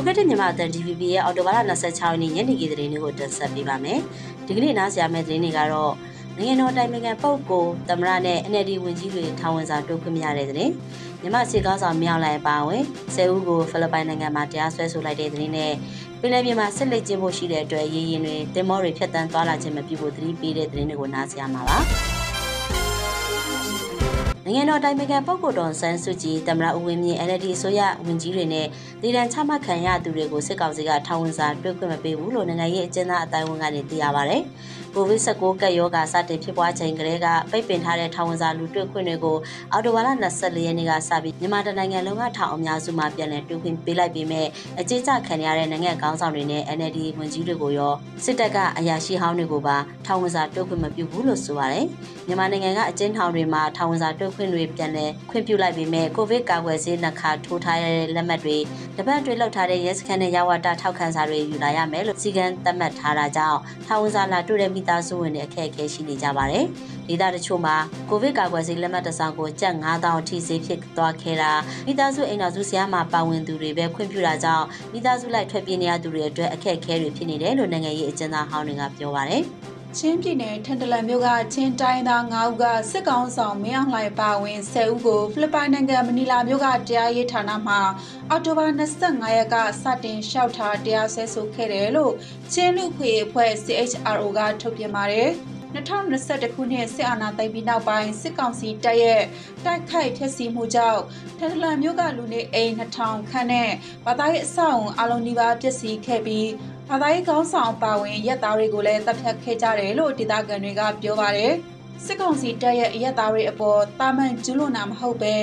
ခုကတည်းကမြန်မာအသံ DVB ရဲ့အော်တိုဘာလ26ရက်နေ့ညနေခင်းသတင်းတွေကိုတင်ဆက်ပေးပါမယ်။ဒီကနေ့နားဆရာမယ့်သတင်းတွေကတော့နိုင်ငံတော်တိုင်ပင်ခံပုဂ္ဂိုလ်သမရနဲ့ NLD ဝန်ကြီးတွေထောင်ဝင်စာတိုးခွင့်မရတဲ့သတင်း။မြန်မာစစ်ကောင်းဆောင်မြောက်လိုက်ပါဝင်ဆယ်ဦးကိုဖိလစ်ပိုင်နိုင်ငံမှာတရားစွဲဆိုလိုက်တဲ့သတင်းနဲ့ပြည်내ပြည်မှာစစ်လက်ကျင်းဖို့ရှိတဲ့အတွက်ရေရင်တွေတင်မောတွေဖျက်တမ်းသွားလာခြင်းမပြုဖို့သတိပေးတဲ့သတင်းတွေကိုနားဆရာမှာပါ။ နိုင်ငံတော်တိုင်ပင်ခံပုဂ္ဂိုလ်တော်ဆန်းစုကြည်တမရဦးဝင်းမြင့် NLD အစိုးရဝန်ကြီးတွေနဲ့ဒေသချမှတ်ခံရသူတွေကိုစစ်ကောင်စီကထောင်ဝင်စာတွဲခွင့်မပေးဘူးလို့နိုင်ငံရေးအကျဉ်းသားအတိုင်းဝန်ကနေသိရပါဗျ။ COVID-19 ကပ်ရောဂါစတင်ဖြစ်ပွားချိန်ကလေးကပိတ်ပင်ထားတဲ့ထောင်ဝင်စာလူတွေ့ခွင့်တွေကိုအော်တိုဘာလ24ရက်နေ့ကစပြီးမြန်မာတနိုင်ငံလုံးကထောင်အများစုမှာပြန်လည်တွေ့ခွင့်ပေးလိုက်ပြီးမြဲအကျဉ်းချခံရတဲ့နိုင်ငံကောင်းဆောင်တွေနဲ့ NLD ဝန်ကြီးတွေကိုရောစစ်တပ်ကအရာရှိဟောင်းတွေကိုပါထောင်ဝင်စာတွေ့ခွင့်မပြုဘူးလို့ဆိုပါတယ်။မြန်မာနိုင်ငံကအကျဉ်းထောင်တွေမှာထောင်ဝင်စာတွေ့ခွင့်တွေပြန်လည်ခွင့်ပြုလိုက်ပြီးမြဲကိုဗစ်ကာကွယ်ဆေးနှစ်ခါထိုးထားရတဲ့လက်မှတ်တွေတပတ်တွေလောက်ထားတဲ့ရဲစခန်းနဲ့ရဝတာထောက်ခံစာတွေယူလာရမယ်လို့စီကံသတ်မှတ်ထားတာကြောင့်ထောင်ဝင်စာလာတွေ့တဲ့မိသားစုဝင်တွေအခက်အခဲရှိနေကြပါတယ်။ဒေသတချို့မှာကိုဗစ်ကာကွယ်ဆေးလက်မှတ်တစ်စောင်ကိုကျပ်9000အထိဈေးဖြစ်သွားခဲ့တာမိသားစုအိမ်တော်စုဆရာမှာပါဝင်သူတွေပဲခွင့်ပြုတာကြောင့်မိသားစုလိုက်ထွက်ပြေးနေရသူတွေအတွက်အခက်အခဲတွေဖြစ်နေတယ်လို့နိုင်ငံရေးအကျဉ်းသားဟောင်းတွေကပြောပါတယ်။ ချင်းပြည်နယ်ထန်တလန်မြို့ကချင်းတိုင်းသား9ဦးကစစ်ကောင်ဆောင်မင်းအောင်လှိုင်ပါဝင်10ဦးကိုဖိလစ်ပိုင်နိုင်ငံမနီလာမြို့ကတရားရေးဌာနမှအော်တိုဘာ25ရက်ကစတင်လျှောက်ထားတရားစွဲဆိုခဲ့တယ်လို့ချင်းလူခွေအဖွဲ့ CHRO ကထုတ်ပြန်ပါတယ်2021ခုနှစ်စစ်အာဏာသိမ်းပြီးနောက်ပိုင်းစစ်ကောင်စီတပ်ရဲ့တိုက်ခိုက်ဖျက်ဆီးမှုကြောင့်ထန်တလန်မြို့ကလူနေအိမ်2000ခန့်နဲ့ဗသားရေးအဆောက်အုံအလုံးနီးပါးပျက်စီးခဲ့ပြီး ဘာသာရေးကောင်းဆောင်ပါဝင်ရက်သားတွေကိုလည်းတပ်ဖြတ်ခဲ့ကြတယ်လို့ဒေသခံတွေကပြောပါတယ်။စစ်ကောင်စီတပ်ရဲ့ရက်သားတွေအပေါ်တာမန်ကျူးလွန်တာမဟုတ်ပဲ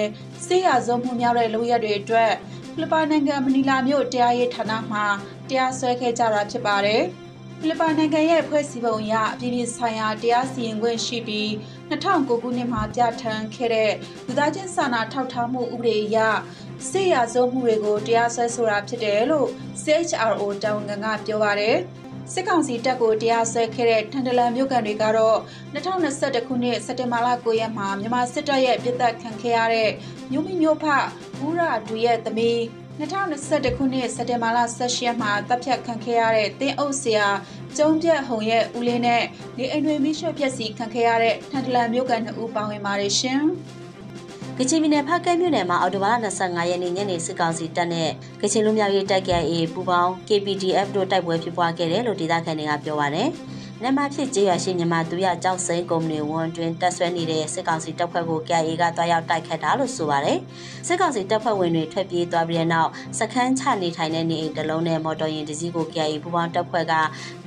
ဆေးရစုံမှုများတဲ့လုပ်ရက်တွေအတွက်ဖိလစ်ပိုင်နိုင်ငံမနီလာမြို့တရားရေးဌာနမှတရားစွဲခဲ့ကြတာဖြစ်ပါတယ်။ဖိလစ်ပိုင်နိုင်ငံရဲ့ဖွဲ့စည်းပုံအရအပြည်ပြည်ဆိုင်ရာတရားစီရင်ခွင့်ရှိပြီး2009ခုနှစ်မှာပြဋ္ဌာန်းခဲ့တဲ့လူသားချင်းစာနာထောက်ထားမှုဥပဒေအရ စစ်ရာဇဝမှုတွေကိုတရားစွဲဆိုတာဖြစ်တယ်လို့ CHRO တာဝန်ခံကပြောပါတယ်။စစ်ကောင်စီတပ်ကိုတရားစွဲခဲ့တဲ့ထန်တလန်မြို့ကန်တွေကတော့2021ခုနှစ်စက်တင်ဘာလ9ရက်မှာမြန်မာစစ်တပ်ရဲ့ပြည်သက်ခံခဲ့ရတဲ့မြို့မိမြို့ဖဘူးရာဒူရဲ့သမီး2021ခုနှစ်စက်တင်ဘာလ18ရက်မှာတပ်ဖြတ်ခံခဲ့ရတဲ့တင်းအုပ်ဆရာကျုံပြက်ဟုံရဲ့ဦးလေးနဲ့နေအိမ်တွေမိရွှေ့ပျက်စီးခံခဲ့ရတဲ့ထန်တလန်မြို့ကန်2ဦးပါဝင်ပါတယ်ရှင်။ ကချင်ပြည်နယ်ဖကဲမြို့နယ်မှာအော်တိုဘာလ25ရက်နေ့ညနေစစ်ကောင်စီတပ်နဲ့ကချင်လူမျိုးရေးတိုက်ခိုက်ရေးပူးပေါင်း KPDF တို့တိုက်ပွဲဖြစ်ပွားခဲ့တယ်လို့ဒေသခံတွေကပြောပါတယ်။ နမဖြစ်ကျေးရွာရှိမြန်မာသူရကြောက်စိန်ကုမ္ပဏီဝန်တွင်တက်ဆွဲနေတဲ့စစ်ကောင်စီတပ်ဖွဲ့ကို KIA ကတွားရောက်တိုက်ခတ်တာလို့ဆိုပါတယ်။စစ်ကောင်စီတပ်ဖွဲ့ဝင်တွေထွက်ပြေးသွားပြီးတဲ့နောက်စခန်းချနေထိုင်တဲ့နေအိမ်တစ်လုံးနဲ့မော်တော်ယာဉ်တစ်စီးကို KIA ပူးပေါင်းတပ်ဖွဲ့က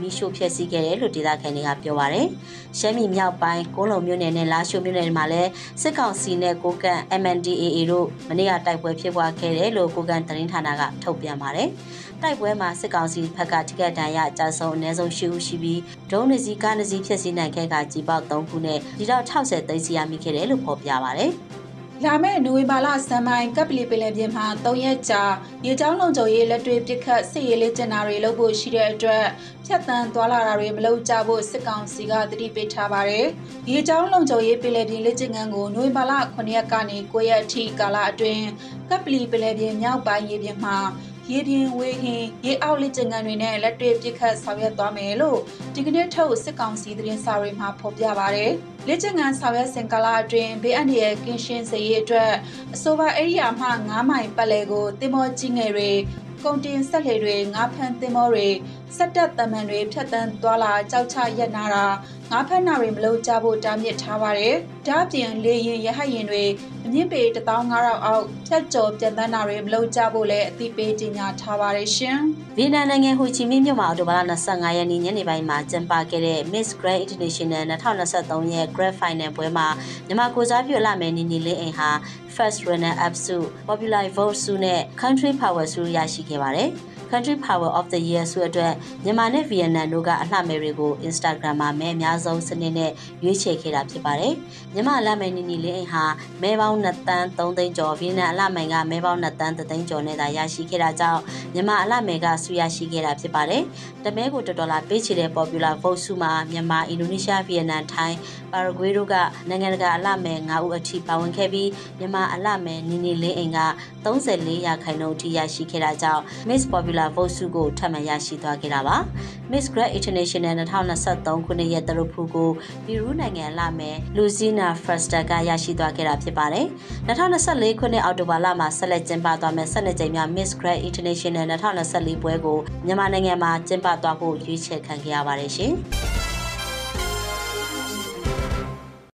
မိရှို့ဖျက်ဆီးခဲ့တယ်လို့ဒေသခံတွေကပြောပါတယ်။ရှမ်းပြည်မြောက်ပိုင်းကိုလုံမြို့နယ်နဲ့လာရှိုမြို့နယ်မှာလည်းစစ်ကောင်စီနဲ့ကိုကန့် MNDAA တို့မနေ့ကတိုက်ပွဲဖြစ်ပွားခဲ့တယ်လို့ကိုကန့်သတင်းဌာနကထုတ်ပြန်ပါတယ်။ တိုက်ပွဲမှာစစ်ကောင်စီဘက်ကထိခိုက်ဒဏ်ရာအကြဆုံးအနည်းဆုံး၈ဦးရှိပြီးဒုံးနစီကားနစီဖြစ်စီနိုင်ခဲ့ကကြီးပေါက်၃ခုနဲ့ဒီတော့60သိန်းစီရမိခဲ့တယ်လို့ဖော်ပြပါဗျ။လာမယ့်နိုဝင်ဘာလစံပိုင်းကပ်ပလီပင်လယ်ပြင်မှာ၃ရက်ကြာရေချောင်းလုံခြုံရေးလက်တွေ့ပစ်ခတ်စစ်ရေးလေ့ကျင့်တာတွေလုပ်ဖို့ရှိတဲ့အတွက်ဖြတ်တန်းသွားလာတာတွေမလုပ်ကြဖို့စစ်ကောင်စီကတတိပေးထားပါတယ်။ရေချောင်းလုံခြုံရေးပင်လယ်ပြင်လေ့ကျင့်ခန်းကိုနိုဝင်ဘာလ9ရက်ကနေ9ရက်အထိကာလအတွင်းကပ်ပလီပင်လယ်ပြင်မြောက်ပိုင်းရေပြင်မှာ ရေပြင်ဝေဟင်ရေအောက်လက်ကျန်ကန်တွေနဲ့လက်တွေ့ပစ်ခတ်ဆောင်ရွက်သွားမယ်လို့ဒီကနေ့ထုတ်စစ်ကောင်စီသတင်းစာတွေမှာဖော်ပြပါရယ်လက်ကျန်ကန်ဆောင်ရွက်စဉ်ကာလအတွင်းဘေးအန္တရာယ်ကင်းရှင်းစေရေးအတွက်အဆိုပါဧရိယာမှ9မိုင်ပတ်လည်ကိုတင်မောကြီးငယ်တွေကုန်တင်ဆက်လှေတွေငါးဖမ်းသင်္ဘောတွေစက်တက်တမန်တွေဖြတ်တန်းသွားလာကြောက်ချရက်နာတာ ငါးဖက်နာတွေမလုပ်ကြဖို့တားမြစ်ထားပါတယ်။ဒါ့အပြင်လေရင်ရဟတ်ရင်တွေအမြင့်ပေ15000အောက်ဖြတ်ကျော်ပြန်တန်းတာတွေမလုပ်ကြဖို့လည်းအသိပေးကြေညာထားပါတယ်ရှင်။ဗီယက်နမ်နိုင်ငံဟိုချီမင်းမြို့မှာအော်တိုဘာလ25ရက်နေ့ညနေပိုင်းမှာကျင်းပခဲ့တဲ့ Miss Grand International 2023ရဲ့ Grand Final ပွဲမှာမြန်မာကိုစားပြုလာမယ်နီနီလေးအိမ်ဟာ First Runner Up ဆု Popular Vote ဆုနဲ့ Country Power ဆုရရှိခဲ့ပါတယ်။ Country Power of the Year ဆိုအတွက်မြန်မာနဲ့ဗီယက်နမ်တို့ကအလှမယ်တွေကို Instagram မှာမဲအများဆုံးစနစ်နဲ့ရွေးချယ်ခဲ့တာဖြစ်ပါတယ်။မြန်မာအလှမယ်နီနီလေးအိမ်ဟာမဲပေါင်း2တန်း3သိန်းကျော်ဗီယက်နမ်အလှမယ်ကမဲပေါင်း2တန်း3သိန်းကျော်နဲ့သာရရှိခဲ့တာကြောင့်မြန်မာအလှမယ်ကဆုရရှိခဲ့တာဖြစ်ပါတယ်။တမဲကိုတော်တော်လာပေးချေတဲ့ Popular Vote ဆုမှာမြန်မာအင်ဒိုနီးရှားဗီယက်နမ်ထိုင်းပါရဂွေးတို့ကနိုင်ငံတကာအလှမယ်9ဦးအထိပါဝင်ခဲ့ပြီးမြန်မာအလှမယ်နီနီလေးအိမ်က34ရာခိုင်နှုန်းအထိရရှိခဲ့တာကြောင့် Miss Popular popular vote ဆုကိုထပ်မံရရှိသွားခဲ့တာပါ Miss Grand International 2023ခုနှစ်ရဲ့တရုတ်ဖူကိုပီရူးနိုင်ငံလာမယ် Lucina Foster ကရရှိသွားခဲ့တာဖြစ်ပါတယ်2024ခုနှစ်အောက်တိုဘာလမှာဆက်လက်ကျင်းပသွားမယ့်12ကြိမ်မြောက် Miss Grand International 2024ပွဲကိုမြန်မာနိုင်ငံမှာကျင်းပသွားဖို့ရွေးချယ်ခံခဲ့ရပါတယ်ရှင်